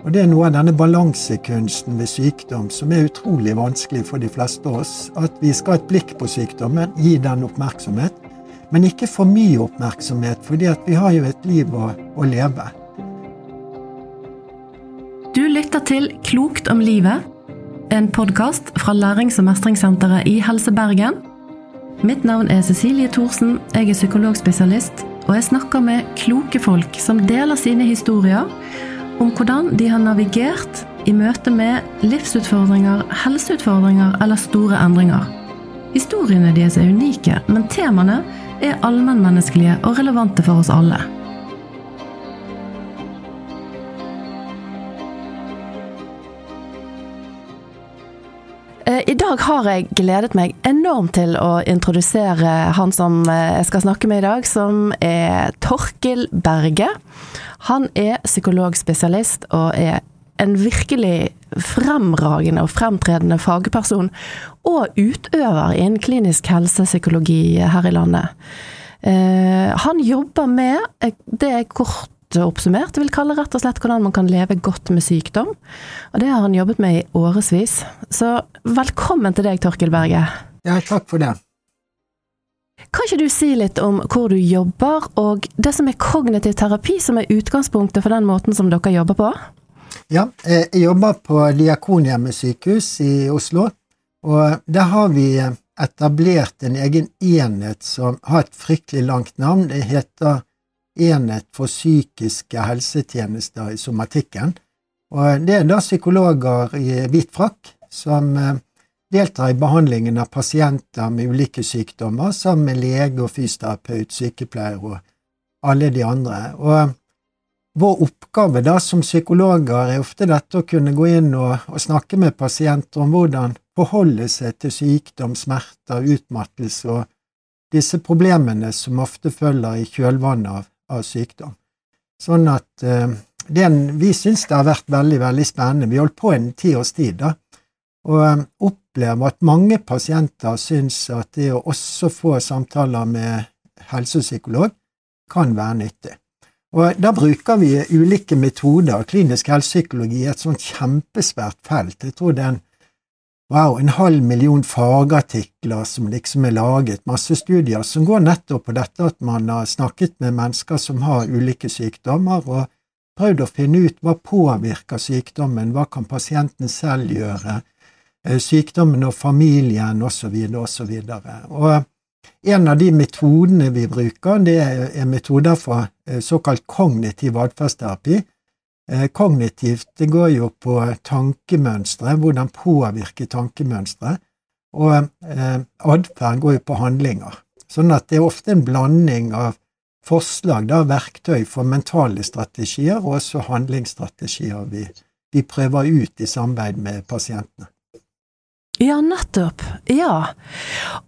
Og Det er noe av denne balansekunsten ved sykdom som er utrolig vanskelig for de fleste av oss. At vi skal ha et blikk på sykdommen, gi den oppmerksomhet, men ikke for mye oppmerksomhet, fordi vi har jo et liv å, å leve. Du lytter til Klokt om livet, en podkast fra Lærings- og mestringssenteret i Helse Bergen. Mitt navn er Cecilie Thorsen, jeg er psykologspesialist, og jeg snakker med kloke folk som deler sine historier om hvordan de har navigert i møte med livsutfordringer, helseutfordringer eller store endringer. Historiene deres er unike, men temaene er allmennmenneskelige og relevante for oss alle. I dag har jeg gledet meg enormt til å introdusere han som eh, jeg skal snakke med i dag, som er Torkil Berge. Han er psykologspesialist og er en virkelig fremragende og fremtredende fagperson og utøver innen klinisk helsepsykologi her i landet. Eh, han jobber med det er kort oppsummert vil kalle rett og slett hvordan man kan leve godt med sykdom. Og det har han jobbet med i årevis. Så velkommen til deg, Torkil Berge. Ja, takk for det. Kan ikke du si litt om hvor du jobber, og det som er kognitiv terapi, som er utgangspunktet for den måten som dere jobber på? Ja, jeg jobber på Diakonhjemmet sykehus i Oslo, og der har vi etablert en egen enhet som har et fryktelig langt navn. Det heter Enhet for psykiske helsetjenester i somatikken. Og det er da psykologer i hvit frakk som eh, deltar i behandlingen av pasienter med ulike sykdommer, sammen med lege og fysioterapeut, sykepleier og alle de andre. Og vår oppgave da som psykologer er ofte dette å kunne gå inn og, og snakke med pasienter om hvordan forholde seg til sykdom, smerter, utmattelse og disse problemene som ofte følger i kjølvannet av, av sykdom. Sånn at eh, den, Vi syns det har vært veldig veldig spennende. Vi holdt på en ti års tid, da. Og um, opplever at mange pasienter syns at det å også få samtaler med helsepsykolog kan være nyttig. Og Da bruker vi ulike metoder. Klinisk helsepsykologi er et sånt kjempesvært felt. Jeg tror det er en, wow, en halv million fagartikler som liksom er laget, masse studier som går nettopp på dette at man har snakket med mennesker som har ulike sykdommer, og prøvd å finne ut hva påvirker sykdommen, hva kan pasienten selv gjøre, Eh, sykdommen og familien osv. osv. Og en av de metodene vi bruker, det er metoder fra eh, såkalt kognitiv atferdsterapi. Eh, kognitivt det går jo på tankemønstre, hvordan påvirke tankemønstre. Og atferd går jo på handlinger. Sånn at det er ofte en blanding av forslag, da, verktøy for mentale strategier, og også handlingsstrategier vi, vi prøver ut i samarbeid med pasientene. Ja, nettopp. Ja.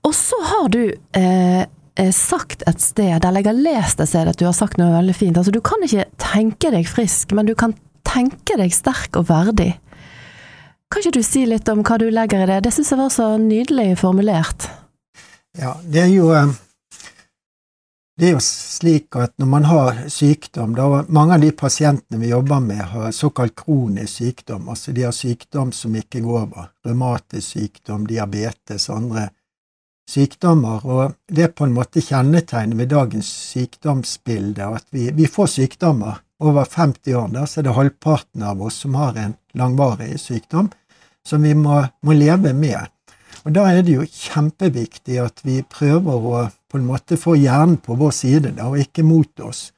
Og så har du eh, eh, sagt et sted, eller jeg har lest et sted at du har sagt noe veldig fint. Altså, du kan ikke tenke deg frisk, men du kan tenke deg sterk og verdig. Kan ikke du si litt om hva du legger i det? Det syns jeg var så nydelig formulert. Ja, det er jo eh, det er jo slik at når man har sykdom da Mange av de pasientene vi jobber med, har såkalt kronisk sykdom. Altså de har sykdom som ikke går over. Revmatisk sykdom, diabetes, andre sykdommer. Og det er på en måte kjennetegnet ved dagens sykdomsbilde at vi, vi får sykdommer. Over 50 år da, så er det halvparten av oss som har en langvarig sykdom som vi må, må leve med. Og Da er det jo kjempeviktig at vi prøver å på en måte få hjernen på vår side, da, og ikke mot oss.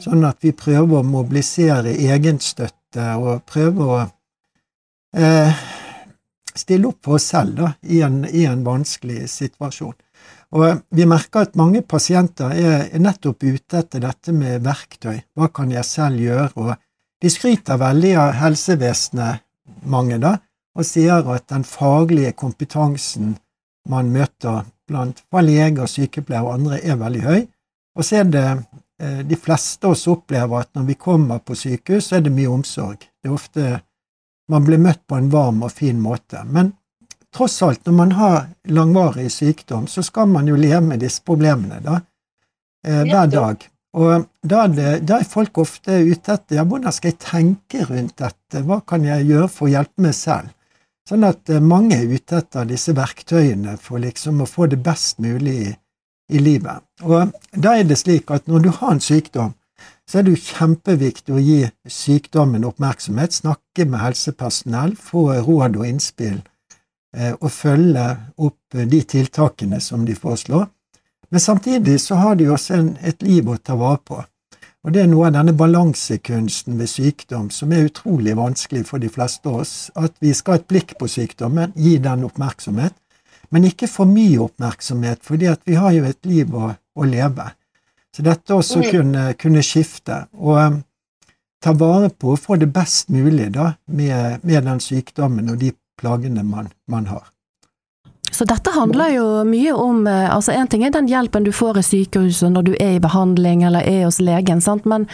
Sånn at vi prøver å mobilisere egenstøtte og prøver å eh, stille opp for oss selv da, i en, i en, vanskelig situasjon. Og Vi merker at mange pasienter er, nettopp ute etter dette med verktøy. Hva kan jeg selv gjøre? Og de skryter veldig av helsevesenet, mange, da, og sier at den faglige kompetansen man møter blant leger, sykepleiere og andre, er veldig høy. Og så er det eh, de fleste av oss opplever at når vi kommer på sykehus, så er det mye omsorg. Det er ofte man blir møtt på en varm og fin måte. Men tross alt, når man har langvarig sykdom, så skal man jo leve med disse problemene da, eh, hver dag. Og da er, det, da er, folk ofte ute etter ja, hvordan skal jeg tenke rundt dette, hva kan jeg gjøre for å hjelpe meg selv? Sånn at eh, mange er ute etter disse verktøyene for liksom å få det best mulig i, i livet. Og da er det slik at når du har en sykdom, så er det jo kjempeviktig å gi sykdommen oppmerksomhet, snakke med helsepersonell, få råd og innspill, eh, og følge opp de tiltakene som de foreslår. Men samtidig så har de også en, et liv å ta vare på. Og det er noe av denne balansekunsten ved sykdom som er utrolig vanskelig for de fleste av oss. At vi skal ha et blikk på sykdommen, gi den oppmerksomhet, men ikke for mye oppmerksomhet, fordi vi har jo et liv å, å leve. Så dette også mm. kunne, kunne skifte. Og um, ta vare på å få det best mulig da, med, med den sykdommen og de plagene man, man har. Så dette handler jo mye om eh, altså En ting er den hjelpen du får i sykehuset når du er i behandling eller er hos legen? Men,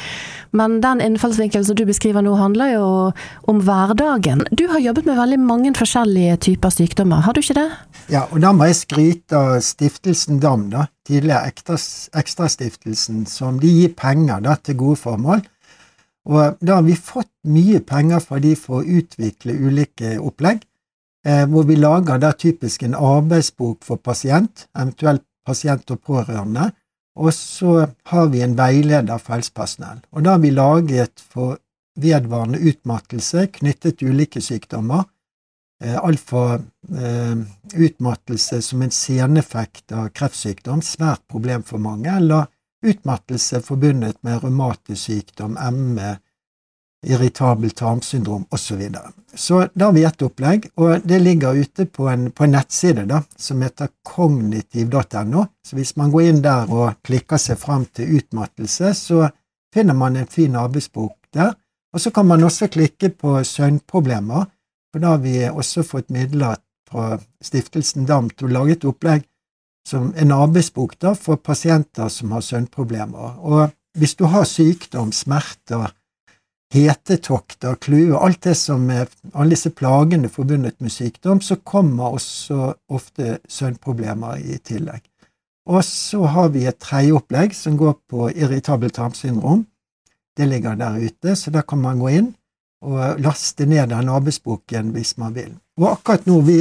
men den innfallsvinkelen som du beskriver nå, handler jo om hverdagen. Du har jobbet med veldig mange forskjellige typer sykdommer, har du ikke det? Ja, og da må jeg skryte av Stiftelsen DAM, da, tidligere Ekstrastiftelsen, som de gir penger da, til gode formål. Og da har vi fått mye penger fra de for å utvikle ulike opplegg. Eh, hvor vi lager der typisk en arbeidsbok for pasient, eventuelt pasient og pårørende, og så har vi en veileder for helsepersonell. Og da har vi laget for vedvarende utmattelse knyttet til ulike sykdommer. Eh, alt fra eh, utmattelse som en seneffekt av kreftsykdom, svært problem for mange, eller utmattelse forbundet med revmatisk sykdom, ME, irritabel tarmsyndrom osv. Så, videre. så da har vi ett opplegg, og det ligger ute på en, på en nettside da, som heter kognitiv.no. Så hvis man går inn der og klikker seg fram til utmattelse, så finner man en fin arbeidsbok der. Og så kan man også klikke på søvnproblemer, for da har vi også fått midler fra Stiftelsen DAM til å lage et opplegg som en arbeidsbok da, for pasienter som har søvnproblemer. Og hvis du har sykdom, smerter, hetetokter, klue, alt det som er alle disse plagene forbundet med sykdom, så kommer også ofte søvnproblemer i tillegg. Og så har vi et tredje opplegg som går på irritabelt tarmsyndrom. Det ligger der ute, så da kan man gå inn og laste ned den arbeidsboken hvis man vil. Og akkurat nå, vi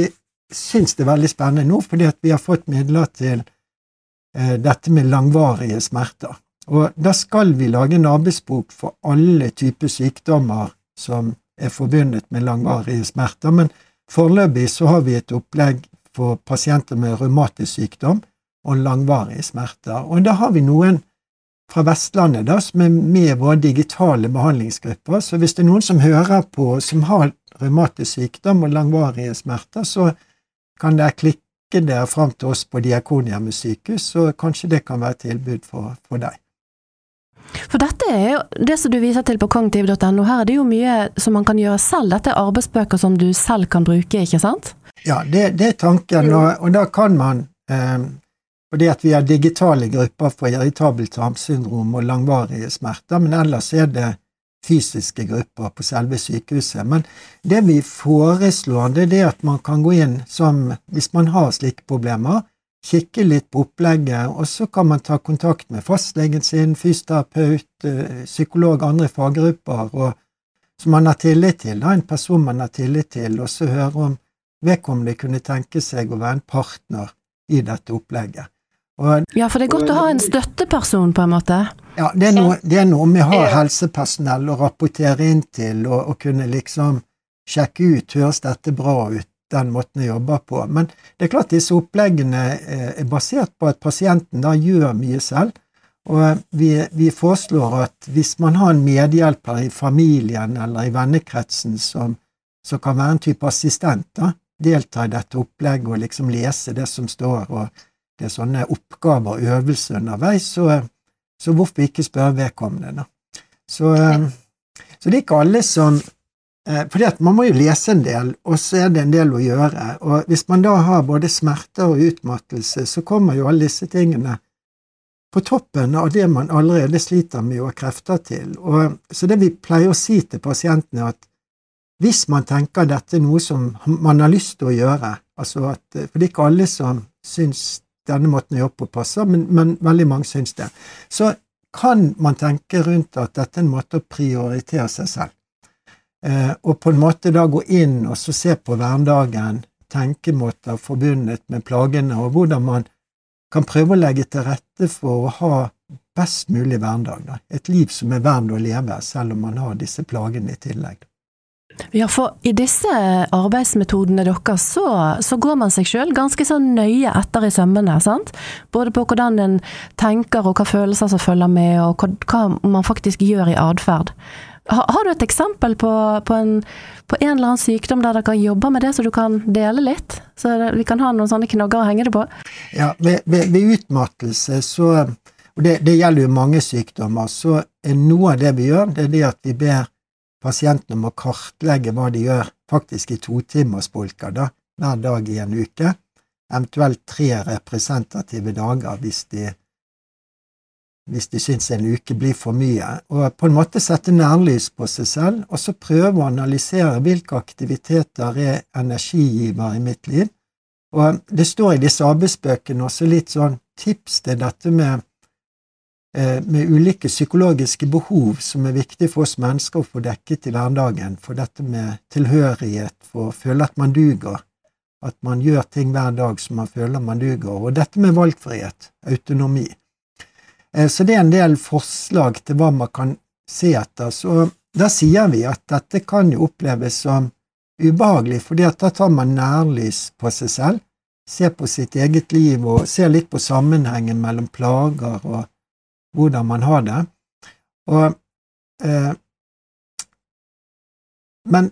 syns det er veldig spennende nå, fordi vi har fått midler til eh, dette med langvarige smerter. Og da skal vi lage en arbeidsbok for alle typer sykdommer som er forbundet med langvarige smerter, men foreløpig så har vi et opplegg for pasienter med revmatisk sykdom og langvarige smerter. Og da har vi noen fra Vestlandet da, som er med i våre digitale behandlingsgrupper. Så hvis det er noen som hører på som har revmatisk sykdom og langvarige smerter, så kan dere klikke dere fram til oss på Diakonhjemmet sykehus, så kanskje det kan være et tilbud for, for deg. For dette er jo det som du viser til på kognitiv.no, her er det jo mye som man kan gjøre selv. Dette er arbeidsbøker som du selv kan bruke, ikke sant? Ja, det, det er tanken, og, og, da kan man eh, fordi at vi har digitale grupper for irritabelt tarmsyndrom og langvarige smerter, men ellers er det fysiske grupper på selve sykehuset. Men det vi foreslår, det er at man kan gå inn som, hvis man har slike problemer, kikke litt på opplegget, og så kan man ta kontakt med fastlegen sin, fysioterapeut, eh, psykolog, andre faggrupper, og, som man har tillit til, da, en person man har tillit til, og så høre om vedkommende kunne tenke seg å være en partner i dette opplegget. Og, ja, for det er godt å ha en støtteperson, på en måte. Ja, det er noe, det er noe med å ha helsepersonell å rapportere inn til, og, og kunne liksom sjekke ut, høres dette bra ut, den måten jeg jobber på. Men det er klart disse oppleggene eh, er basert på at pasienten da gjør mye selv. Og vi, vi foreslår at hvis man har en medhjelper i familien eller i vennekretsen som, som kan være en type assistent, da, delta i dette opplegget og liksom lese det som står, og det er sånne oppgaver og øvelser underveis, så, så hvorfor ikke spørre vedkommende, da. Så, eh, så det er ikke alle som Eh, fordi at man må jo lese en del, og så er det en del å gjøre. Og hvis man da har både smerter og utmattelse, så kommer jo alle disse tingene på toppen av det man allerede sliter med og har krefter til. Og, så det vi pleier å si til pasientene, er at hvis man tenker dette er noe som man har lyst til å gjøre, altså at, for det er ikke alle som syns denne måten å jobbe på passer, men, men veldig mange syns det, så kan man tenke rundt at dette er en måte å prioritere seg selv. Eh, og på en måte da gå inn og så se på hverdagen, tenkemåter forbundet med plagene, og hvordan man kan prøve å legge til rette for å ha best mulig hverdag. Da. Et liv som er verdt å leve, selv om man har disse plagene i tillegg. Ja, for i disse arbeidsmetodene deres, så, så går man seg sjøl ganske så nøye etter i sømmene, sant? Både på hvordan en tenker og hva følelser som følger med, og hva, hva man faktisk gjør i atferd. Har, du et eksempel på, på, en, på, en, eller annen sykdom der dere jobber med det, så du kan dele litt? Så vi kan ha noen sånne knagger å henge det på? Ja, ved, ved, ved utmattelse så og det, det, gjelder jo mange sykdommer, så er noe av det vi gjør, det er det at vi ber pasientene om å kartlegge hva de gjør faktisk i totimersbolker da, hver dag i en uke, eventuelt tre representative dager hvis de hvis de syns en uke blir for mye, og på en måte sette nærlys på seg selv, og så prøve å analysere hvilke aktiviteter er energigiver i mitt liv. Og det står i disse arbeidsbøkene også litt sånn tips til dette med, eh, med ulike psykologiske behov som er viktig for oss mennesker å få dekket i hverdagen, for dette med tilhørighet, for å føle at man duger, at man gjør ting hver dag som man føler man duger, og dette med valgfrihet, autonomi. Eh, så det er en del forslag til hva man kan se etter. Så da sier vi at dette kan jo oppleves som ubehagelig, fordi at da tar man nærlys på seg selv, ser på sitt eget liv og ser litt på sammenhengen mellom plager og hvordan man har det. Og, eh, men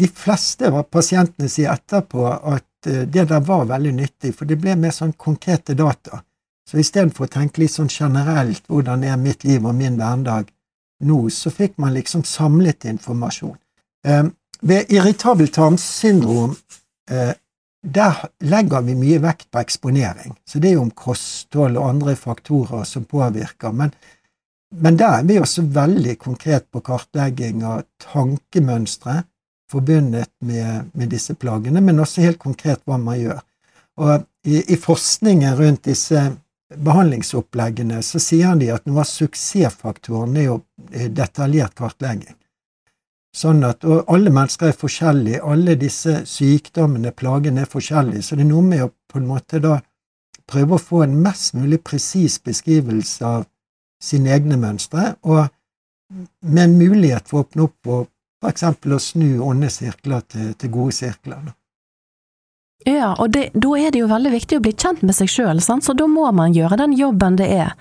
de fleste av pasientene sier etterpå at eh, det der var veldig nyttig, for det ble mer sånn konkrete data. Så istedenfor å tenke litt sånn generelt hvordan er mitt liv og min hverdag nå, så fikk man liksom samlet informasjon. Eh, ved irritabelt tarmsyndrom eh, der legger vi mye vekt på eksponering, så det er jo om kosthold og andre faktorer som påvirker. Men, men der er vi også veldig konkret på kartlegging av tankemønstre forbundet med, med, disse plagene, men også helt konkret hva man gjør. Og i, i forskningen rundt disse behandlingsoppleggene så sier de at noe av suksessfaktoren er jo eh, detaljert kartlegging. Sånn at, og Alle mennesker er forskjellige, alle disse sykdommene, plagene, er forskjellige, så det er noe med å på en måte da prøve å få en mest mulig presis beskrivelse av sine egne mønstre, og med en mulighet for å åpne opp og f.eks. å snu onde sirkler til, til gode sirkler. Da. Ja, og det, da er det jo veldig viktig å bli kjent med seg sjøl, så da må man gjøre den jobben det er.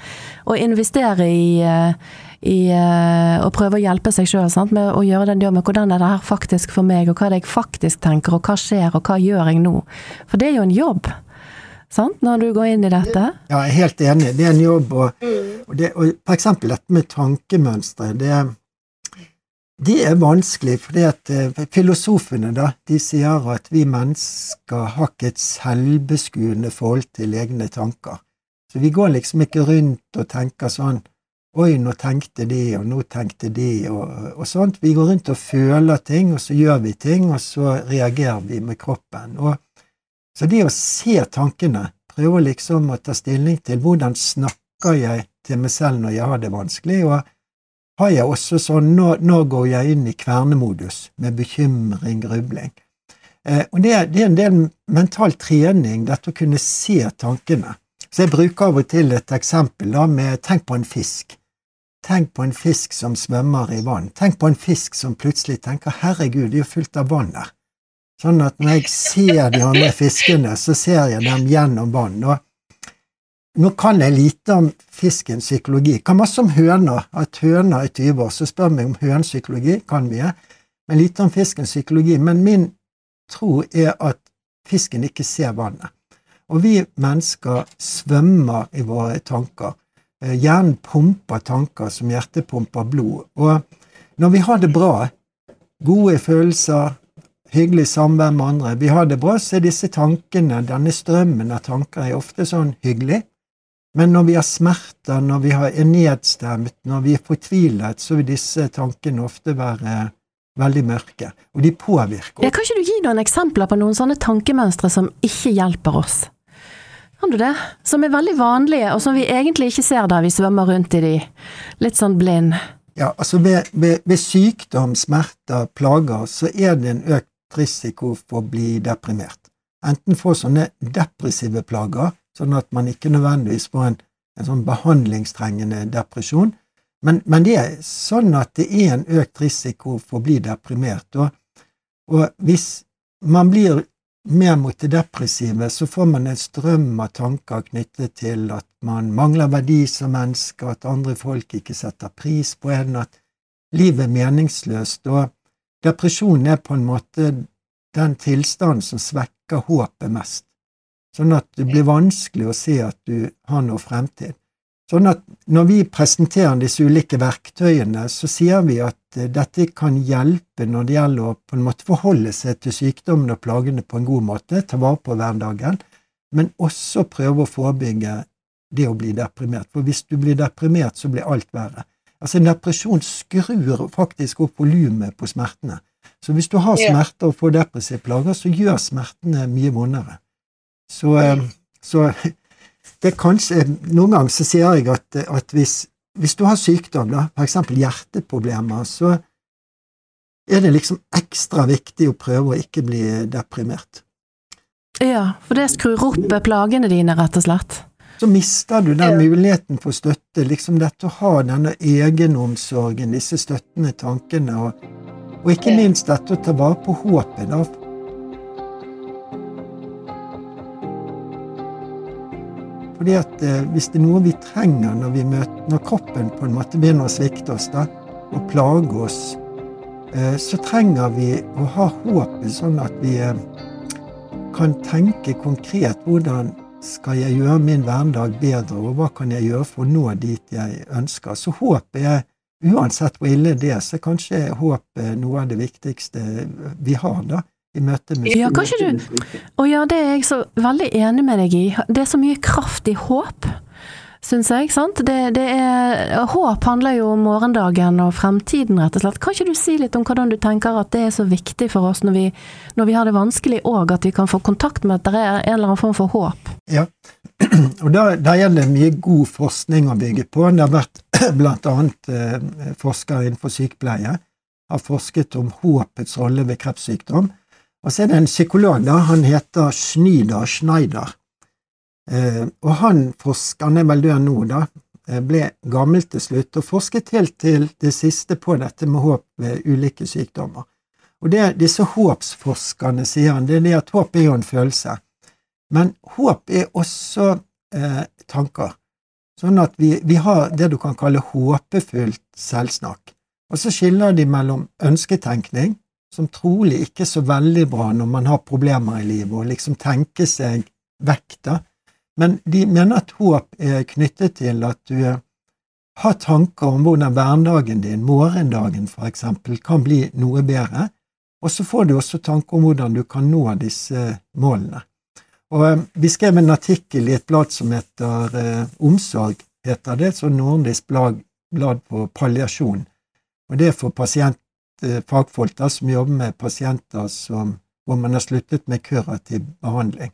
Å investere i, eh, i eh, å prøve å hjelpe seg sjøl med å gjøre den jobben. Hvordan er det her faktisk for meg, og hva er det jeg faktisk tenker, og hva skjer, og hva gjør jeg nå? For det er jo en jobb. Sant, når du går inn i dette? Ja, jeg er helt enig. Det er en jobb. Og, og, det, og for eksempel dette med tankemønstre. Det, det er vanskelig, fordi at eh, filosofene da, de sier at vi mennesker har ikke et selvbeskuende forhold til egne tanker. Så vi går liksom ikke rundt og tenker sånn Oi, nå tenkte de, og nå tenkte de, og, og sånt. Vi går rundt og føler ting, og så gjør vi ting, og så reagerer vi med kroppen. Og, så det å se tankene, prøve liksom å ta stilling til hvordan snakker jeg til meg selv når jeg har det vanskelig, og har jeg også sånn nå, nå går jeg inn i kvernemodus med bekymring, grubling. Eh, og det, det, er en del mental trening, dette å kunne se tankene. Så jeg bruker av og til et eksempel da med tenk på en fisk. Tenk på en fisk som svømmer i vann. Tenk på en fisk som plutselig tenker herregud, det er jo fullt av vann der. Sånn at når jeg ser de andre fiskene, så ser jeg dem gjennom vann. Og nå kan jeg lite om fiskens psykologi. Kan masse om høner, at høner er 20 år. Så spør meg om hønens psykologi, kan vi, men lite om fiskens psykologi. Men min tro er at fisken ikke ser vannet. Og vi mennesker svømmer i våre tanker. Eh, hjernen pumper tanker som hjertet pumper blod. Og når vi har det bra, gode følelser, hyggelig samvær med andre, vi har det bra, så er disse tankene, denne strømmen av tanker, er ofte sånn hyggelig. Men når vi har smerter, når vi er nedstemt, når vi er fortvilet, så vil disse tankene ofte være veldig mørke, og de påvirker oss. Ja, kan ikke du gi noen eksempler på noen sånne tankemønstre som ikke hjelper oss? Kan du det? Som er veldig vanlige, og som vi egentlig ikke ser der vi svømmer rundt i de. Litt sånn blind. Ja, altså ved, ved, ved sykdom, smerter, plager, så er det en økt risiko for å bli deprimert. Enten få sånne depressive plager, sånn at man ikke nødvendigvis får en, en sånn behandlingstrengende depresjon, men, men, det er sånn at det er en økt risiko for å bli deprimert. Og, og hvis man blir mer mot det depressive, så får man en strøm av tanker knyttet til at man mangler verdi som menneske, at andre folk ikke setter pris på en, at livet er meningsløst, og depresjon er på en måte den tilstanden som svekker håpet mest, sånn at det blir vanskelig å se at du har noe fremtid. Sånn at når vi presenterer disse ulike verktøyene, så sier vi at eh, dette kan hjelpe når det gjelder å på en måte forholde seg til sykdommen og plagene på en god måte, ta vare på hverdagen, men også prøve å forebygge det å bli deprimert. For hvis du blir deprimert, så blir alt verre. Altså En depresjon skrur faktisk opp volumet på smertene. Så hvis du har smerter og får depressive plager, så gjør smertene mye vondere. Så, eh, så det er kanskje, Noen ganger så sier jeg at, at hvis, hvis, du har sykdom, da, f.eks. hjerteproblemer, så er det liksom ekstra viktig å prøve å ikke bli deprimert. Ja, for det skrur opp plagene dine, rett og slett? Så mister du den muligheten for støtte, liksom dette å ha denne egenomsorgen, disse støttende tankene, og, og ikke minst dette å ta vare på håpet. da, Fordi at eh, Hvis det er noe vi trenger når, vi møter, når kroppen på en måte begynner å svikte oss da, og plage oss, eh, så trenger vi å ha håpet, sånn at vi eh, kan tenke konkret hvordan skal jeg gjøre min hverdag bedre, og hva kan jeg gjøre for å nå dit jeg ønsker. Så håper er, uansett hvor ille det er, så kanskje håp noe av det viktigste vi har. da i møte med Ja, kanskje du Og ja, det er jeg så veldig enig med deg i. Det er så mye kraft i håp, syns jeg. sant? Det, det er, håp handler jo om morgendagen og fremtiden, rett og slett. Kan ikke du si litt om hvordan du tenker at det er så viktig for oss når vi, når vi har det vanskelig òg, at vi kan få kontakt med at det er en eller annen form for håp? Ja, og da, da gjelder det mye god forskning å bygge på. Det har vært blant annet eh, forskere innenfor sykepleie har forsket om håpets rolle ved kreftsykdom. Og så er det en psykolog, da, han heter Schneider Schneider. Eh, og han forsker, han er vel død nå, da, eh, ble gammel til slutt og forsket helt til det siste på dette med håp ved ulike sykdommer. Og det disse håpsforskerne sier han, det er det at håp er jo en følelse. Men håp er også eh, tanker. Sånn at vi, vi har det du kan kalle håpefullt selvsnakk. Og så skiller de mellom ønsketenkning, som trolig ikke er så veldig bra når man har problemer i livet, og liksom tenke seg vekk, da. Men de mener at håp er knyttet til at du har tanker om hvordan hverdagen din, morgendagen for eksempel, kan bli noe bedre, og så får du også tanker om hvordan du kan nå disse målene. Og eh, Vi skrev en artikkel i et blad som heter eh, Omsorg, heter det, så nordisk blad, blad på palliasjon. Og det er for pasient, Eh, fagfolk da, som jobber med pasienter som, hvor man har sluttet med kurativ behandling.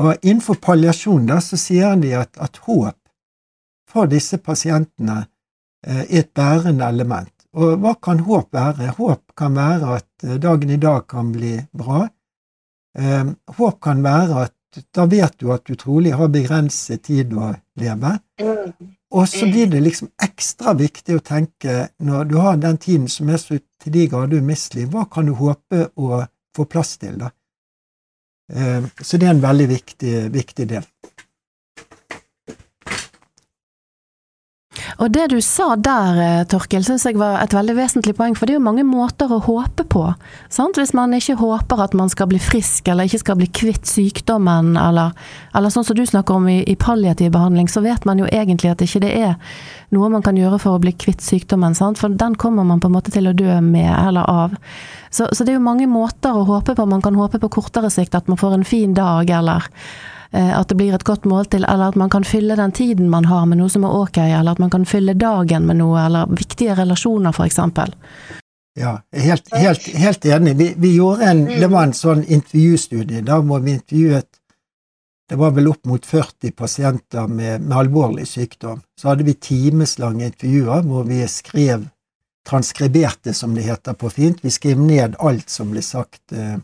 Og Innenfor palliasjon da, så sier de at, at håp for disse pasientene eh, er et bærende element. Og hva kan håp være? Håp kan være at eh, dagen i dag kan bli bra. Eh, håp kan være at da vet du at du trolig har begrenset tid å leve. Mm. Og så blir det liksom ekstra viktig å tenke, når du har den tiden som er så til de grader umistelig, hva kan du håpe å få plass til, da? Eh, så det er en veldig viktig, viktig del. Og det du sa der, Torkil, Torkel, syns jeg var et veldig vesentlig poeng, for det er jo mange måter å håpe på. Sant? Hvis man ikke håper at man skal bli frisk, eller ikke skal bli kvitt sykdommen, eller, eller sånn som du snakker om i, i, palliativ behandling, så vet man jo egentlig at ikke det er noe man kan gjøre for å bli kvitt sykdommen, sant? for den kommer man på en måte til å dø med eller av. Så, så det er jo mange måter å håpe på. Man kan håpe på kortere sikt at man får en fin dag, eller Eh, at det blir et godt måltid, eller at man kan fylle den tiden man har med noe som er ok, eller at man kan fylle dagen med noe, eller viktige relasjoner, eksempel. Ja, helt, helt, helt enig. Vi, vi, gjorde en, det var en sånn intervjustudie. Da må vi intervjuet det var vel opp mot 40 pasienter med, med alvorlig sykdom. Så hadde vi timeslange intervjuer hvor vi skrev, transkriberte som det heter på fint, vi skrev ned alt som ble sagt, eh,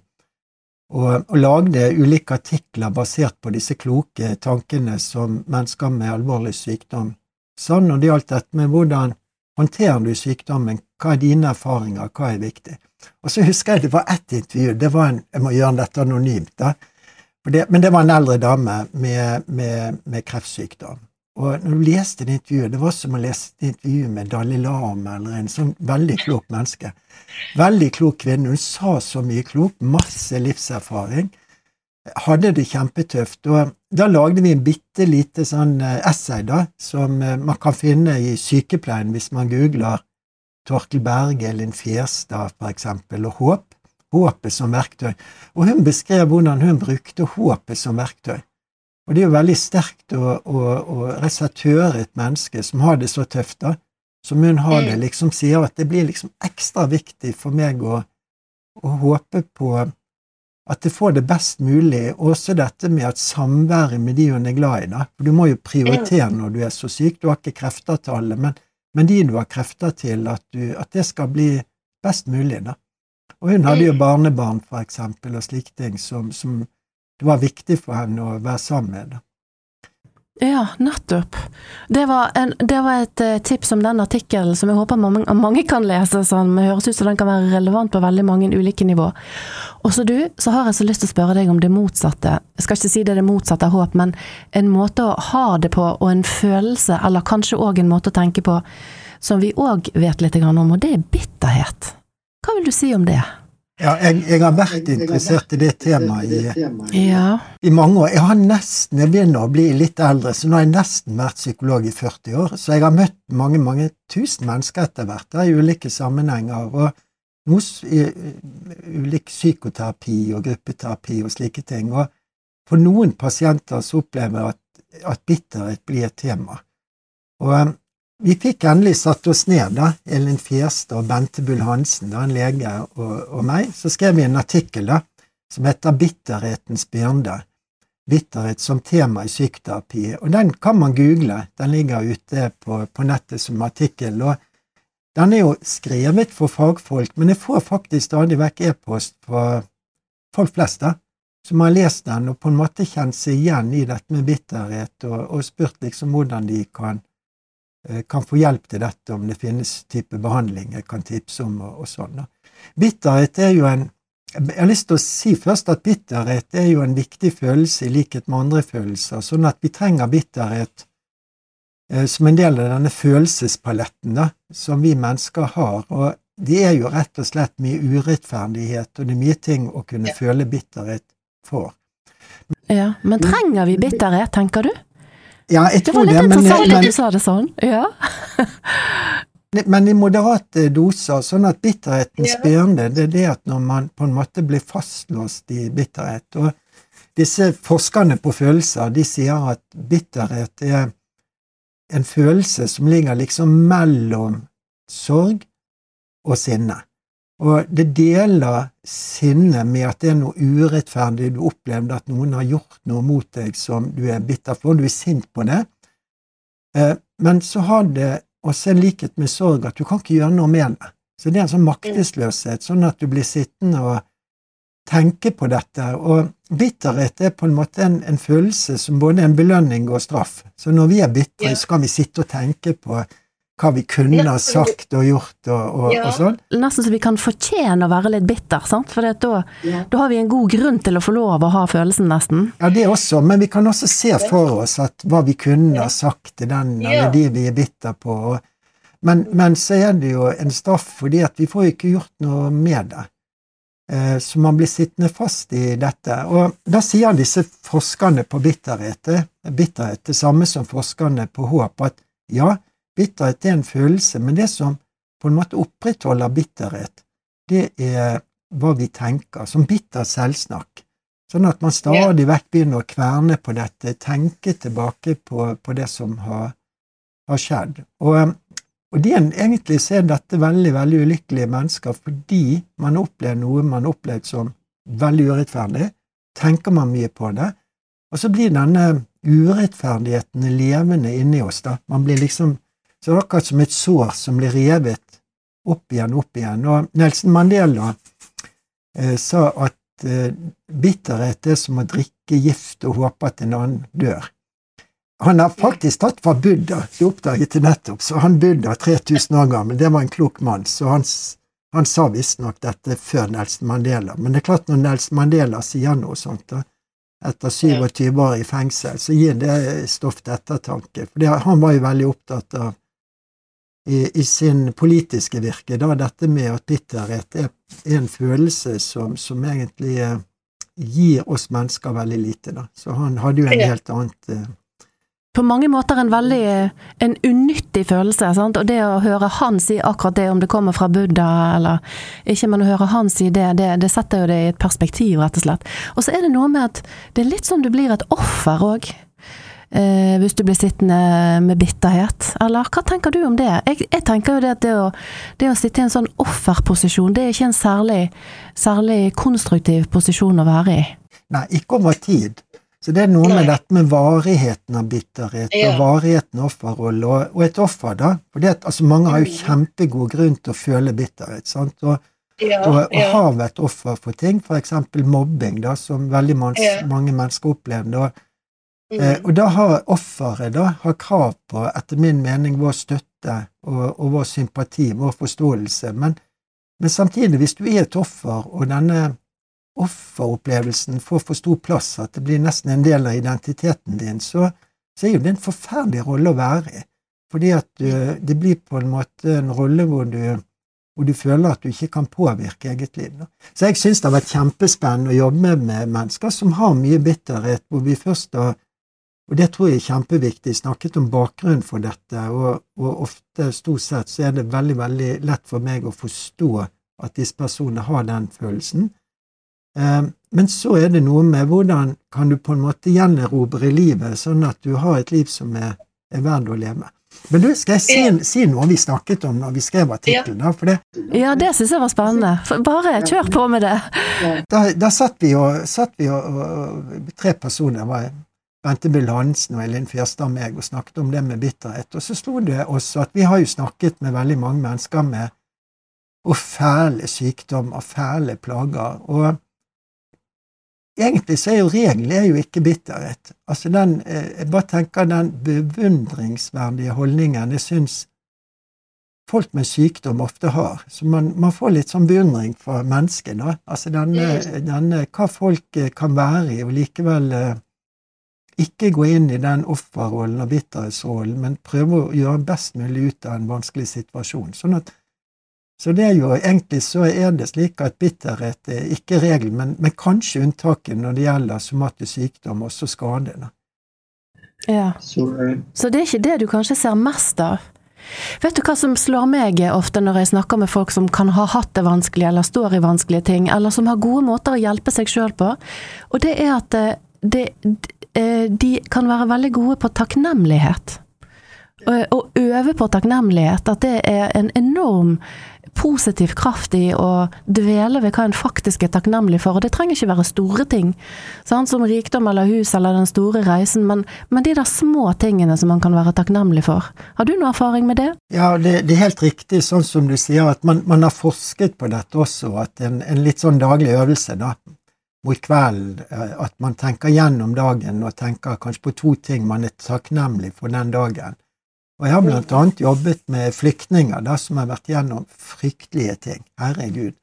og, og lagde ulike artikler basert på disse kloke tankene som mennesker med alvorlig sykdom. Sa når det gjaldt dette med hvordan håndterer du sykdommen, hva er dine erfaringer, hva er viktig. Og så husker jeg det var ett intervju, det var en, jeg må gjøre dette anonymt, da. Det, men det var en eldre dame med, med, med, kreftsykdom. Og når du leste det intervjuet, det var som å lese et intervju med Dalai Lama eller en sånn veldig klok menneske. Veldig klok kvinne. Hun sa så mye klokt, masse livserfaring. Hadde det kjempetøft. Og da lagde vi en bitte lite sånn eh, essay da, som eh, man kan finne i sykepleien hvis man googler Torkel Berge, Linn Fjerstad eksempel, og Håp håpet som verktøy. Og hun beskrev hvordan hun brukte håpet som verktøy. Og det er jo veldig sterkt å, å, å rett høre et menneske som har det så tøft, da, som hun har det, mm. liksom sier at det blir liksom ekstra viktig for meg å, å håpe på at det får det best mulig, også dette med at samværet med de hun er glad i, da. For du må jo prioritere når du er så syk, du har ikke krefter til alle, men, men de du har krefter til, at, du, at det skal bli best mulig, da. Og hun hadde jo mm. barnebarn, for eksempel, og slike ting som, som, det var viktig for henne å være sammen med. Ja, nettopp. Det var, en, det var et uh, tips om den artikkelen som jeg håper mange, mange kan lese, som høres ut som den kan være relevant på veldig mange ulike nivå. Og så du, så har jeg så lyst til å spørre deg om det motsatte. Jeg skal ikke si det er det motsatte av håp, men en måte å ha det på, og en følelse, eller kanskje òg en måte å tenke på, som vi òg vet litt om, og det er bitterhet. Hva vil du si om det? Ja, jeg, jeg har vært interessert i det temaet i, ja. i, mange år. Jeg har nesten, jeg begynner å bli litt eldre, så nå har jeg nesten vært psykolog i 40 år. Så jeg har møtt mange mange tusen mennesker etter hvert i ulike sammenhenger. og noe, i, ulik psykoterapi og gruppeterapi og slike ting. Og for noen pasienter så opplever jeg at, at bitterhet blir et tema. Og vi fikk endelig satt oss ned, da, Elin Fjærstad og Bente Bull Hansen, da, en lege, og, og, meg. Så skrev vi en artikkel da, som heter Bitterhetens byrde. Bitterhet som tema i psykoterapi. Og den kan man google. Den ligger ute på, på nettet som artikkel. og Den er jo skrevet for fagfolk, men jeg får faktisk stadig vekk e-post fra folk flest da, som har lest den og på en måte kjent seg igjen i dette med bitterhet, og, og spurt liksom hvordan de kan kan få hjelp til dette, om det finnes type behandling jeg kan tipse om, og, og sånn. Bitterhet er jo en Jeg har lyst til å si først at bitterhet er jo en viktig følelse i likhet med andre følelser, sånn at vi trenger bitterhet eh, som en del av denne følelsespaletten da, som vi mennesker har. og det er jo rett og slett mye urettferdighet, og det er mye ting å kunne føle bitterhet for. Ja, Men trenger vi bitterhet, tenker du? Ja, jeg tror det. Var litt interessant at du sa det sånn. Ja. men i moderate doser, sånn at bitterheten ja. byrde, det er det at når man på en måte blir fastlåst i bitterhet og Disse forskerne på følelser de sier at bitterhet er en følelse som ligger liksom mellom sorg og sinne. Og det deler sinnet med at det er noe urettferdig du opplevde at noen har gjort noe mot deg som du er bitter for, du er sint på det. Eh, men så har det også en likhet med sorg at du kan ikke gjøre noe med det. Så det er en sånn maktesløshet, sånn at du blir sittende og tenke på dette. Og bitterhet er på en måte en, en følelse som både er en belønning og straff. Så når vi er bitre, så kan vi sitte og tenke på hva vi kunne ha sagt og gjort og, og, ja. og, sånn. Nesten så vi kan fortjene å være litt bitter, sant? for da, ja. da, har vi en god grunn til å få lov å ha følelsen, nesten. Ja, det også, men vi kan også se for oss at hva vi kunne ha sagt til den eller de vi er bitter på. Men, men, så er det jo en straff fordi at vi får ikke gjort noe med det. Eh, så man blir sittende fast i dette. Og da sier disse forskerne på bitterhet, bitterhet det samme som forskerne på håp, at ja, Bitterhet er en følelse, men det som på en måte opprettholder bitterhet, det er hva vi tenker, som bitter selvsnakk. Sånn at man stadig vekk begynner å kverne på dette, tenke tilbake på, på det som har, har skjedd. Og, og det, egentlig så er dette veldig veldig ulykkelige mennesker fordi man opplever noe man har opplevd som veldig urettferdig. Tenker man mye på det, Og så blir denne urettferdigheten levende inni oss, da. Man blir liksom Så det er akkurat som et sår som blir revet opp igjen, opp igjen. Og Nelson Mandela eh, sa at eh, bitterhet er som å drikke gift og håpe at en annen dør. Han har faktisk tatt fra Buddha, det oppdaget jeg nettopp, så han Buddha, 3000 år gammel, det var en klok mann, så han, han sa visstnok dette før Nelson Mandela. Men det er klart, når Nelson Mandela sier noe sånt, da, etter 27 år i fengsel, så gir det stoff til ettertanke. For han var jo veldig opptatt av i, i, sin politiske virke, da dette med at bitterhet er, er en følelse som, som egentlig eh, gir oss mennesker veldig lite, da. Så han hadde jo en helt annet eh, på mange måter en veldig en unyttig følelse. Sant? Og det å høre han si akkurat det, om det kommer fra Buddha eller ikke, men å høre han si det, det, det setter jo det i et perspektiv, rett og slett. Og så er det noe med at det er litt som du blir et offer òg. Eh, hvis du blir sittende med bitterhet. Eller hva tenker du om det? Jeg, jeg tenker jo det at det å, det å, sitte i en sånn offerposisjon, det er ikke en særlig, særlig konstruktiv posisjon å være i. Nei, ikke over tid. Så det er noe Nei. med dette med varigheten av bitterhet ja. og varigheten av offerrolle, og, og, et offer, da. For det, altså, mange har jo mm. kjempegod grunn til å føle bitterhet, sant. Og, ja, og, og ja. har et offer for ting, f.eks. mobbing, da, som veldig mans, mange mennesker opplevde. Og, mm. eh, og da har offeret da, har krav på, etter min mening, vår støtte og, og vår sympati, vår forståelse. Men, men samtidig, hvis du er et offer, og denne offeropplevelsen får for stor plass, at det blir nesten en del av identiteten din, så, så er jo det en forferdelig rolle å være i. Fordi at du, det blir på en måte en rolle hvor du, hvor du føler at du ikke kan påvirke eget liv. Så jeg syns det har vært kjempespennende å jobbe med mennesker som har mye bitterhet, hvor vi først har og det tror jeg er kjempeviktig. Jeg Snakket om bakgrunnen for dette, og, og, ofte, stort sett, så er det veldig, veldig lett for meg å forstå at disse personene har den følelsen. Eh, men så er det noe med hvordan kan du på en måte gjenerobre livet, sånn at du har et liv som er, er verdt å leve. Men du, skal jeg si, si, noe vi snakket om når vi skrev artikkelen? Ja. det, ja, det syns jeg var spennende. Bare kjør på med det. Da, da satt vi og, satt vi og, og tre personer, var Bente Bill Hansen og Elin Fjerstad og meg, og snakket om det med bitterhet. Og så slo det oss at vi har jo snakket med veldig mange mennesker med og fæle sykdommer, fæle plager. og Egentlig så er jo regelen er jo ikke bitterhet. Altså den, eh, Jeg bare tenker den beundringsverdige holdningen jeg syns folk med sykdom ofte har. Så man, man får litt sånn beundring for da. Altså denne, denne, hva folk eh, kan være i, og likevel eh, ikke gå inn i den offerrollen og bitterhetsrollen, men prøve å gjøre best mulig ut av en vanskelig situasjon. Sånn at så det er jo egentlig så er det slik at bitterhet er ikke regelen, men, men kanskje unntaket når det gjelder somatisk sykdom, også skadene. Ja. Så, så det er ikke det du kanskje ser mest av? Vet du hva som slår meg ofte når jeg snakker med folk som kan ha hatt det vanskelig, eller står i vanskelige ting, eller som har gode måter å hjelpe seg sjøl på, og det er at det, det, eh, de kan være veldig gode på takknemlighet. Å øve på takknemlighet, at det er en enorm positiv kraft i å dvele ved hva en faktisk er takknemlig for. Og det trenger ikke være store ting, sånn som rikdom eller hus eller den store reisen, men, men, de der små tingene som man kan være takknemlig for. Har du noe erfaring med det? Ja, det, det er helt riktig, sånn som du sier, at man, man har forsket på dette også, at en, en, litt sånn daglig øvelse da, mot kvelden, eh, at man tenker gjennom dagen og tenker kanskje på to ting man er takknemlig for den dagen og jeg har blant annet jobbet med flyktninger da, som har vært gjennom fryktelige ting. Herregud.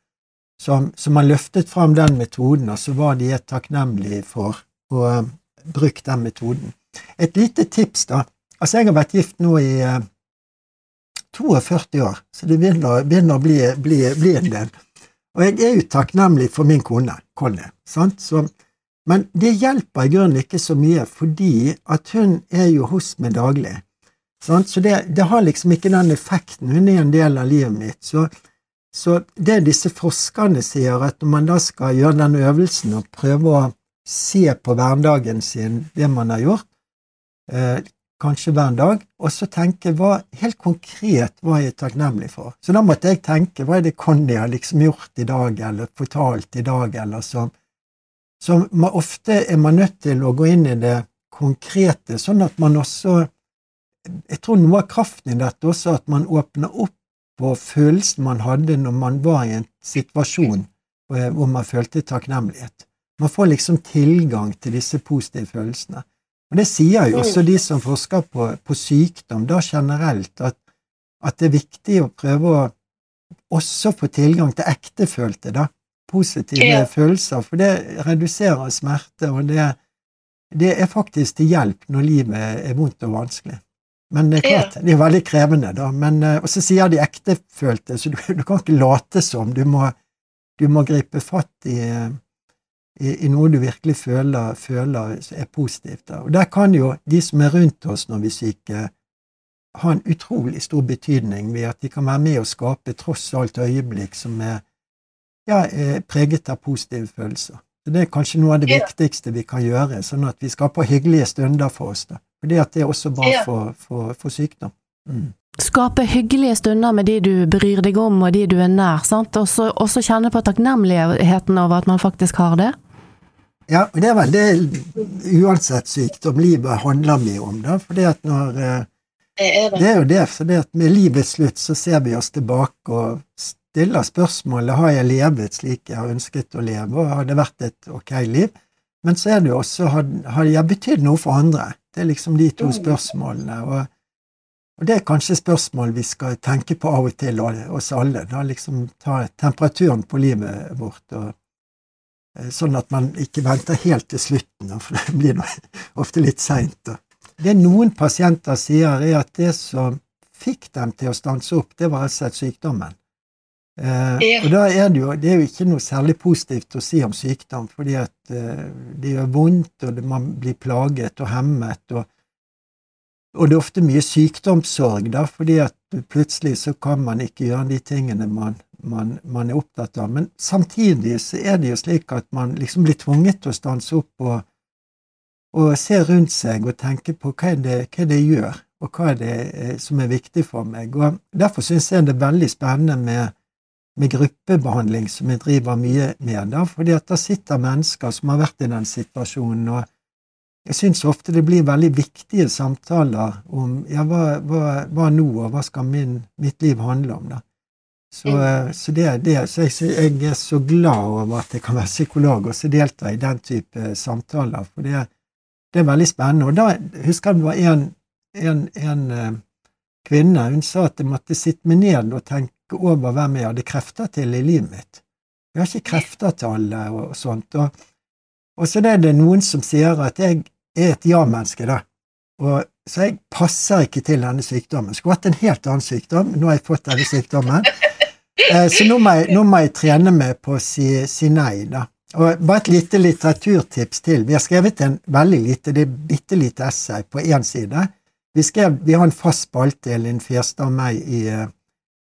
Som, som har løftet fram den metoden, og så var de takknemlige for å uh, bruke den metoden. Et lite tips, da. Altså, jeg har vært gift nå i uh, 42 år, så det begynner, begynner å bli, bli, bli, en del. Og jeg er jo takknemlig for min kone, Conny. Sant? Men det hjelper i grunnen ikke så mye, fordi at hun er jo hos meg daglig. Så det, det, har liksom ikke den effekten. Hun er en del av livet mitt. Så, så det disse forskerne sier, at når man da skal gjøre den øvelsen og prøve å se på hverdagen sin, det man har gjort, eh, kanskje hver dag, og så tenke hva, helt konkret hva jeg er takknemlig for. Så da måtte jeg tenke hva er det Conny har liksom gjort i dag, eller fortalt i dag, eller som, Så ofte er man nødt til å gå inn i det konkrete, sånn at man også Jeg tror noe av kraften i dette også at man åpner opp på følelsen man hadde når man var i en situasjon eh, hvor man følte takknemlighet. Man får liksom tilgang til disse positive følelsene. Og Det sier jo også de som forsker på, på sykdom, da generelt, at, at, det er viktig å prøve å også få tilgang til ektefølte, da, positive ja. følelser, for det reduserer smerte, og det, det, er faktisk til hjelp når livet er vondt og vanskelig. Men det er klart, det er veldig krevende, da. Men, eh, og så sier de ektefølte, så du, du kan ikke late som. Du må, du må gripe fatt i, i, i, noe du virkelig føler, føler er positivt. Da. Og der kan jo de som er rundt oss når vi er syke, ha en utrolig stor betydning ved at de kan være med å skape tross alt øyeblikk som er, ja, er preget av positive følelser. Så Det er kanskje noe av det viktigste vi kan gjøre, sånn at vi skaper hyggelige stunder for oss. da. Fordi at det er også bra for, for, for sykdom. Mm. Skape hyggelige stunder med de du bryr deg om og de du er nær, sant? og så kjenne på takknemligheten over at man faktisk har det? Ja, og det er vel det uansett sykdom livet handler mye om, da. Fordi at når eh, det er, det. det er jo det, for det at med livets slutt så ser vi oss tilbake og stiller spørsmålet har jeg levet slik jeg har ønsket å leve, og har det vært et ok liv? Men så er det jo også har, har jeg betydd noe for andre? Det er liksom de to mm. spørsmålene. og og det er kanskje spørsmål vi skal tenke på av og til, oss alle. da liksom Ta temperaturen på livet vårt, og, sånn at man ikke venter helt til slutten, for det blir ofte litt seint. Det noen pasienter sier, er at det som fikk dem til å stanse opp, det var rett og slett sykdommen. Eh. Og da er det jo det er jo ikke noe særlig positivt å si om sykdom, fordi at eh, det gjør vondt, og det, man blir plaget og hemmet, og, og, det er ofte mye sykdomssorg, da, fordi at plutselig så kan man ikke gjøre de tingene man, man, man er opptatt av. Men samtidig så er det jo slik at man liksom blir tvunget til å stanse opp og og se rundt seg og tenke på hva det, hva det gjør, og hva er det eh, som er viktig for meg. Og Derfor syns jeg det er veldig spennende med, med, gruppebehandling, som jeg driver mye med, da, fordi at da sitter mennesker som har vært i den situasjonen, og jeg syns ofte det blir veldig viktige samtaler om ja, hva, hva, hva nå, og hva skal min, mitt liv handle om, da. Så, mm. så, det, det, så jeg, jeg, er så glad over at jeg kan være psykolog og så delta i den type samtaler, for det, det er veldig spennende. Og da husker jeg det var en, en, en uh, kvinne, hun sa at jeg måtte sitte meg ned og tenke over hvem jeg hadde krefter til i livet mitt. Jeg har ikke krefter til alle og, og sånt. Og, og så er det noen som sier at jeg er et ja-menneske, da. Og, så jeg passer ikke til denne sykdommen. Skulle hatt en helt annen sykdom. Nå har jeg fått denne sykdommen. Eh, så nå må, jeg, nå må jeg trene meg på å si, si nei, da. Og bare et lite litteraturtips til. Vi har skrevet en veldig lite, det er bitte lite essay på én side. Vi, skrev, vi, har en fast spalte, Elin Fjerstad og meg, i,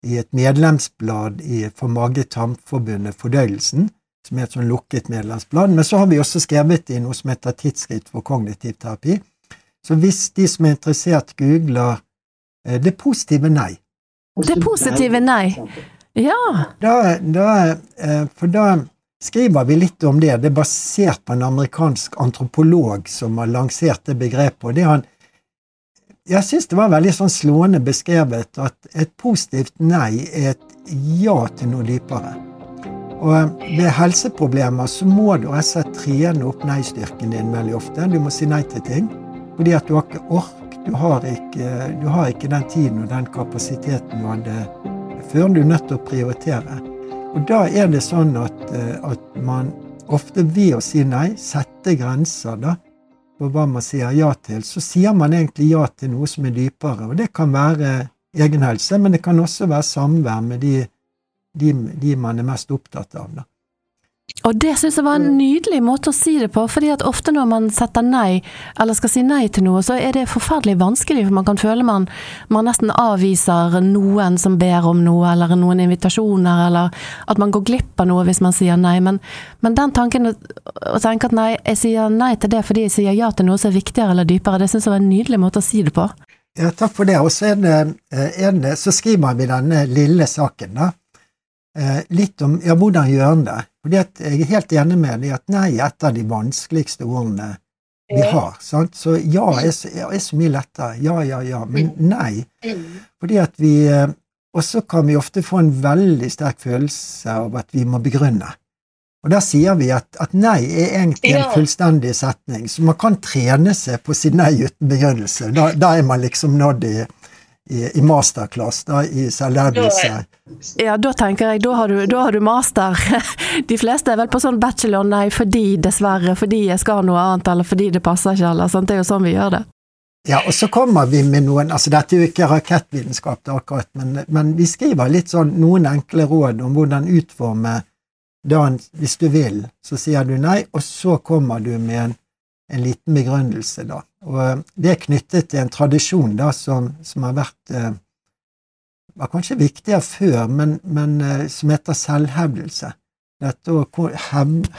i, et medlemsblad i, for Mage-Tarmforbundet Fordøyelsen, som er et sånn lukket medlemsblad. Men så har vi også skrevet i noe som heter Tidsskritt for kognitiv terapi. Så hvis de som er interessert, googler eh, det positive nei Det positive nei. Ja. Da, da, eh, for da skriver vi litt om det. Det er basert på en amerikansk antropolog som har lansert det begrepet. og det han jeg syns det var veldig sånn slående beskrevet at et positivt nei er et ja til noe dypere. Og ved helseproblemer så må du altså trene opp nei-styrken din veldig ofte. Du må si nei til ting fordi at du har ikke ork, du har ikke, du har ikke den tiden og den kapasiteten du hadde før. Du er nødt til å prioritere. Og da er det sånn at, eh, at man ofte ved å si nei, sette grenser da, på hva man sier ja til, så sier man egentlig ja til noe som er dypere. Og det kan være egenhelse, men det kan også være samvær med de, de, de man er mest opptatt av. da. Og det syns jeg var en nydelig måte å si det på, fordi at ofte når man setter nei, eller skal si nei til noe, så er det forferdelig vanskelig, for man kan føle man, man nesten avviser noen som ber om noe, eller noen invitasjoner, eller at man går glipp av noe hvis man sier nei. Men, men den tanken å tenke at nei, jeg sier nei til det fordi jeg sier ja til noe som er viktigere eller dypere, det syns jeg var en nydelig måte å si det på. Ja, takk for det. Og så, skriver man i denne lille saken, da. Eh, litt om ja, hvordan gjør en det. Fordi jeg er helt enig med deg at nei er et av de vanskeligste ordene vi har. Sant? Så ja er så, er så mye lettere. Ja, ja, ja. Men nei. Mm. Fordi at vi eh, Og så kan vi ofte få en veldig sterk følelse av at vi må begrunne. Og der sier vi at, at nei er egentlig en fullstendig setning, så man kan trene seg på å si nei uten begrunnelse. Da, da er man liksom nådd i, i, i masterclass da, i selvhevdelse. Ja, da tenker jeg, da har, du, da har du master. De fleste er vel på sånn bachelor, nei, fordi dessverre, fordi jeg skal noe annet, eller fordi det passer ikke, eller sånt. Det er jo sånn vi gjør det. Ja, og så kommer vi med noen altså Dette er jo ikke rakettvitenskap, akkurat, men, men vi skriver litt sånn noen enkle råd om hvordan utforme dagen Hvis du vil, så sier du nei, og så kommer du med en, en liten begrunnelse, da. Og eh, det er knyttet til en tradisjon da som, som har vært eh, var kanskje viktigere før, men, men eh, som heter selvhevdelse. Dette å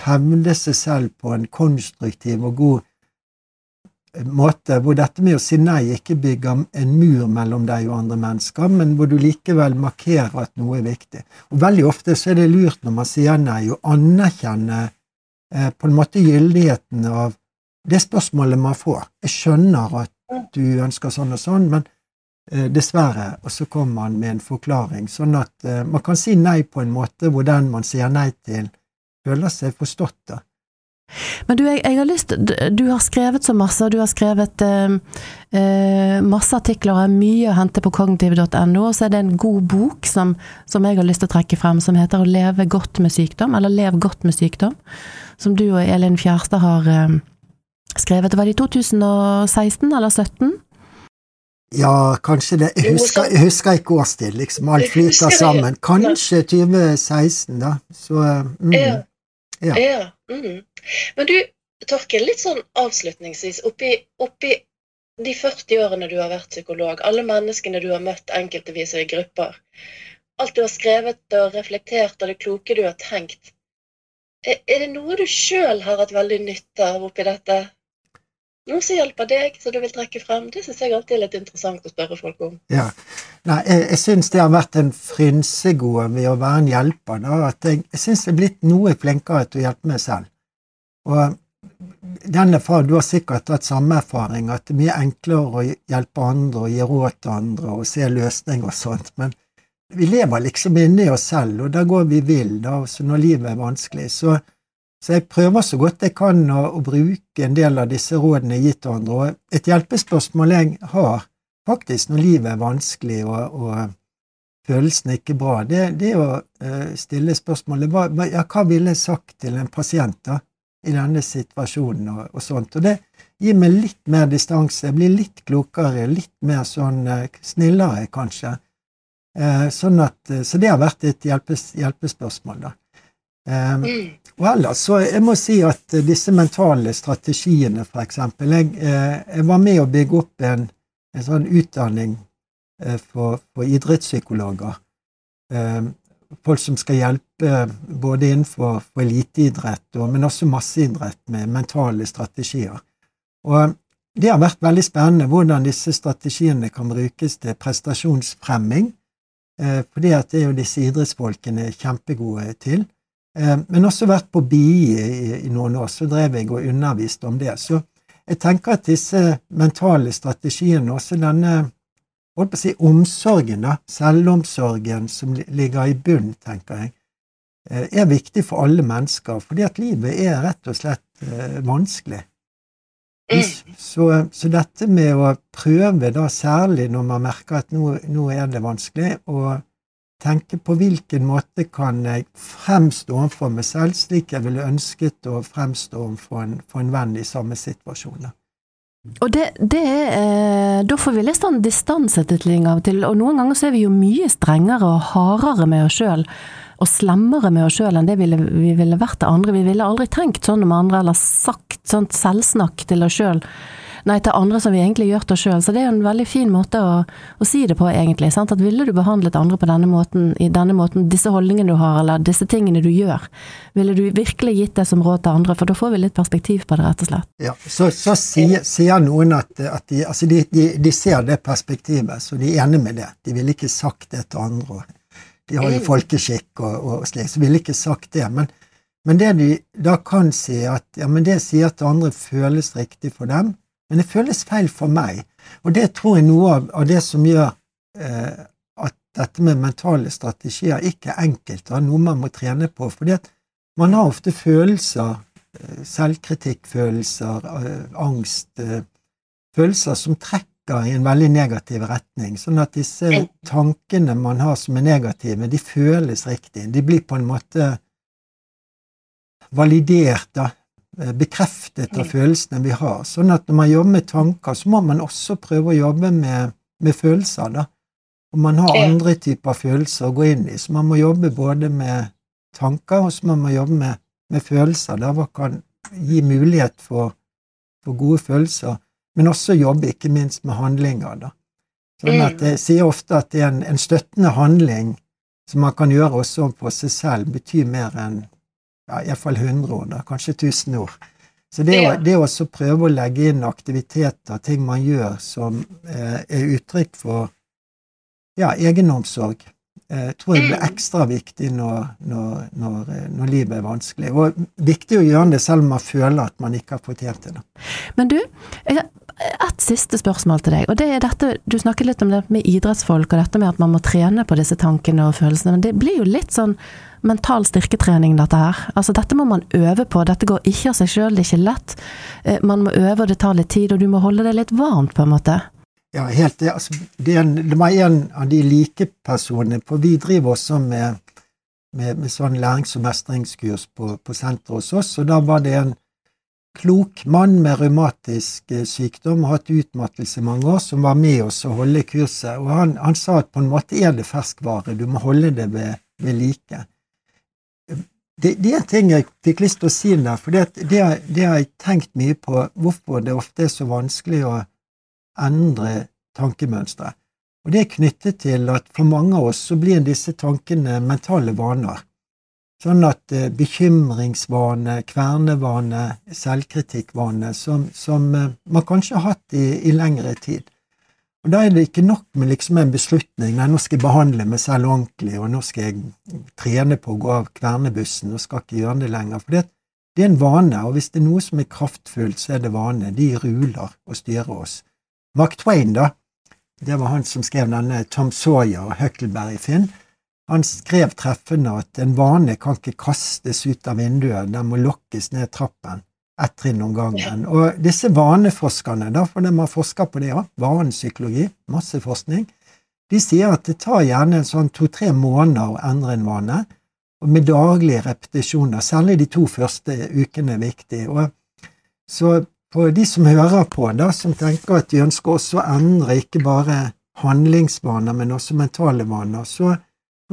hevne seg selv på en konstruktiv og god måte hvor dette med å si nei ikke bygger en mur mellom deg og andre mennesker, men hvor du likevel markerer at noe er viktig. Og Veldig ofte så er det lurt når man sier nei, å anerkjenne eh, på en måte gyldigheten av det spørsmålet man får. Jeg skjønner at du ønsker sånn og sånn, men eh, dessverre, og så kommer man med en forklaring, sånn at eh, man kan si nei på en måte hvor den man sier nei til, føler seg forstått. da. Men du, jeg, jeg har lyst Du har skrevet så masse, du har skrevet eh, eh, masse artikler, og er mye å hente på kognitiv.no, og så er det en god bok som, som jeg har lyst til å trekke frem, som heter Å leve godt med sykdom, eller Lev godt med sykdom, som du og Elin Fjærstad har eh, skrevet. Var det i 2016 eller 2017? Ja, kanskje det. Jeg husker, jeg husker ikke årstid, liksom. Alt flyter sammen. Kanskje 2016, da. Så mm, Ja. Ja. Ja. Mm. Men du, Torkel, litt sånn avslutningsvis, oppi, oppi de 40 årene du har vært psykolog, alle menneskene du har møtt enkeltvis og i grupper, alt du har skrevet og reflektert og det kloke du har tenkt, er, er det noe du sjøl har hatt veldig nytte av oppi dette? Noe som hjelper deg, som du vil trekke frem? Det syns jeg alltid er litt interessant å spørre folk om. ja. Nei, jeg, jeg syns det har vært en frynsegode ved å være en hjelper. Da, at jeg, jeg syns jeg er blitt noe flinkere til å hjelpe meg selv. Og denne far, Du har sikkert hatt samme erfaring, at det er mye enklere å hjelpe andre og gi råd til andre og se løsninger og sånt. Men vi lever liksom inni oss selv, og der går vi vill da, også når livet er vanskelig. Så, så jeg prøver så godt jeg kan å, å bruke en del av disse rådene gitt til andre. Og et hjelpespørsmål jeg har faktisk når livet er vanskelig og, og følelsene ikke bra, det, det er å eh, stille spørsmålet hva, ja, hva ville jeg sagt til en pasient da, i denne situasjonen og, og sånt. Og det gir meg litt mer distanse, blir litt klokere, litt mer sånn eh, snillere, kanskje. Eh, sånn at, så det har vært et hjelpes, hjelpespørsmål, da. Mm. og ellers så jeg må si at disse mentale strategiene, eksempel Jeg, eh, jeg var med å bygge opp en, en sånn utdanning eh, for, for idrettspsykologer. Eh, folk som skal hjelpe både innenfor for eliteidrett, og, men også masseidrett med mentale strategier. Og det har vært veldig spennende hvordan disse strategiene kan brukes til prestasjonsfremming. Eh, at det er jo disse idrettsfolkene kjempegode til. Eh, men også vært på BI i, noen år, så drev jeg og underviste om det. Så jeg tenker at disse mentale strategiene, også denne holdt på å si omsorgen, da, selvomsorgen som ligger i bunn, tenker jeg, eh, er viktig for alle mennesker, fordi at livet er rett og slett eh, vanskelig. Mm. Så, så dette med å prøve, da særlig når man merker at nå, nå er det vanskelig, å tenke på hvilken måte kan jeg fremstå overfor meg selv slik jeg ville ønsket å fremstå overfor en, for en venn i samme situasjon. Og det, det er, eh, da får vi litt sånn distanse til ting av og til, og noen ganger så er vi jo mye strengere og hardere med oss sjøl, og slemmere med oss sjøl enn det ville, vi ville vært til andre. Vi ville aldri tenkt sånn om andre, eller sagt sånt selvsnakk til oss sjøl. Nei, til andre som vi egentlig gjør til oss sjøl. Så det er en veldig fin måte å, å si det på, egentlig. Sant? At ville du behandlet andre på denne måten, i denne måten, disse holdningene du har, eller disse tingene du gjør, ville du virkelig gitt det som råd til andre? For da får vi litt perspektiv på det, rett og slett. Ja, så, så sier, sier noen at, at de, altså de, de, de ser det perspektivet, så de er enig med det. De ville ikke sagt det til andre. De har jo Mm. folkeskikk og, og slik, så ville ikke sagt det. Men, Men det de da kan si, at ja, men det sier at andre føles riktig for dem, men det føles feil for meg. Og det tror jeg noe av, av det som gjør eh, at dette med mentale strategier ikke er enkelt, det er noe man må trene på. fordi at man har ofte følelser, eh, selvkritikkfølelser, eh, angst, eh, følelser som trekker i en veldig negativ retning. Sånn at disse tankene man har som er negative, de føles riktig. De blir på en måte validert, da, bekreftet av følelsene vi har. Sånn at når man jobber med tanker, så må man også prøve å jobbe med, med følelser, da. Og man har andre typer følelser å gå inn i, så man må jobbe både med tanker, og så man må jobbe med, med følelser, der man kan gi mulighet for, for, gode følelser, men også jobbe ikke minst med handlinger, da. Sånn at mm. Jeg sier ofte at en, en støttende handling som man kan gjøre også på seg selv, betyr mer enn ja, iallfall 100 år, da, kanskje 1000 år. Så det, ja. det å prøve å legge inn aktiviteter, ting man gjør som eh, er uttrykk for ja, egenomsorg, eh, tror jeg blir mm. ekstra viktig når, når, når, eh, når, livet er vanskelig. Og viktig å gjøre det selv om man føler at man ikke har fortjent det. Men du, jeg har et siste spørsmål til deg. og det er dette, Du snakket litt om det med idrettsfolk og dette med at man må trene på disse tankene og følelsene. Men det blir jo litt sånn mental styrketrening, dette her. Altså, dette må man øve på. Dette går ikke av seg sjøl, det er ikke lett. Eh, man må øve, og det tar litt tid, og du må holde det litt varmt, på en måte. Ja, helt det. Altså, det, er en, det var en av de likepersonene for Vi driver også med, med, med sånn lærings- og mestringskurs på, på senteret hos oss, og da var det en klok mann med revmatisk eh, sykdom og hatt utmattelse i mange år, som var med oss å holde kurset. Og han, han, sa at på en måte er det ferskvare, du må holde det ved, ved like det, det, er en ting jeg fikk lyst til å si der, for det, det, det, har jeg tenkt mye på, hvorfor det ofte er så vanskelig å endre tankemønstre. Og det er knyttet til at for mange av oss så blir disse tankene mentale vaner. Sånn at eh, bekymringsvane, kvernevane, selvkritikkvane, som, som eh, man kanskje har hatt i, i lengre tid. Og Da er det ikke nok med liksom en beslutning nei, nå skal jeg behandle meg selv ordentlig, og nå skal jeg trene på å gå av kvernebussen og skal ikke gjøre det lenger. For det, det er en vane, og hvis det er noe som er kraftfullt, så er det vane. De ruler og styrer oss. Mark Twain, da, det var han som skrev denne Tom Sawyer og Huckleberry Finn. Han skrev treffende at en vane kan ikke kastes ut av vinduet, den må lokkes ned trappen ett trinn om gangen. Og disse vaneforskerne, da, for de har forska på det, ja, vanepsykologi, masse forskning, de sier at det tar gjerne en sånn to-tre måneder å endre en vane, og med daglige repetisjoner. Særlig de to første ukene er viktig. Og så for de som hører på, da, som tenker at de ønsker også å endre ikke bare handlingsvaner, men også mentale vaner, så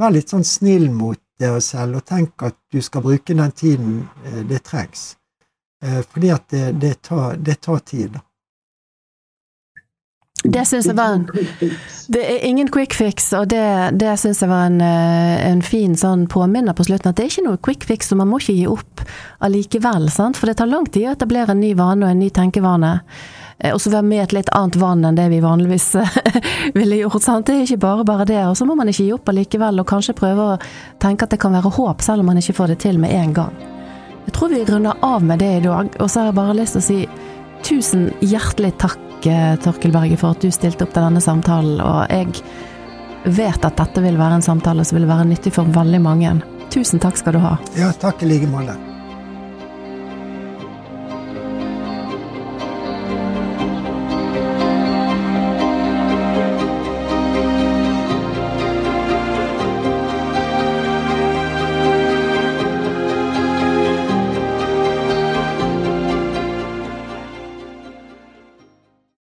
vær litt sånn snill mot dere selv, og tenk at du skal bruke den tiden eh, det trengs. Eh, fordi at det, det, tar, det tar, tid. Det syns jeg var en Det er ingen quick fix, og det, det syns jeg var en, eh, en, fin sånn påminner på slutten. At det er ikke noe quick fix, og man må ikke gi opp allikevel. Sant? For det tar lang tid å etablere en ny vane og en ny tenkevane. Eh, og så være med et litt annet vann enn det vi vanligvis ville gjort. Sant? Det er ikke bare bare det. Og så må man ikke gi opp allikevel, og kanskje prøve å tenke at det kan være håp, selv om man ikke får det til med en gang. Jeg tror vi runder av med det i dag. Og så har jeg bare lyst til å si tusen hjertelig takk, eh, Torkel Berge, for at du stilte opp til denne samtalen. Og jeg vet at dette vil være en samtale som vil være nyttig for veldig mange. Tusen takk skal du ha. Ja, takk i like måte.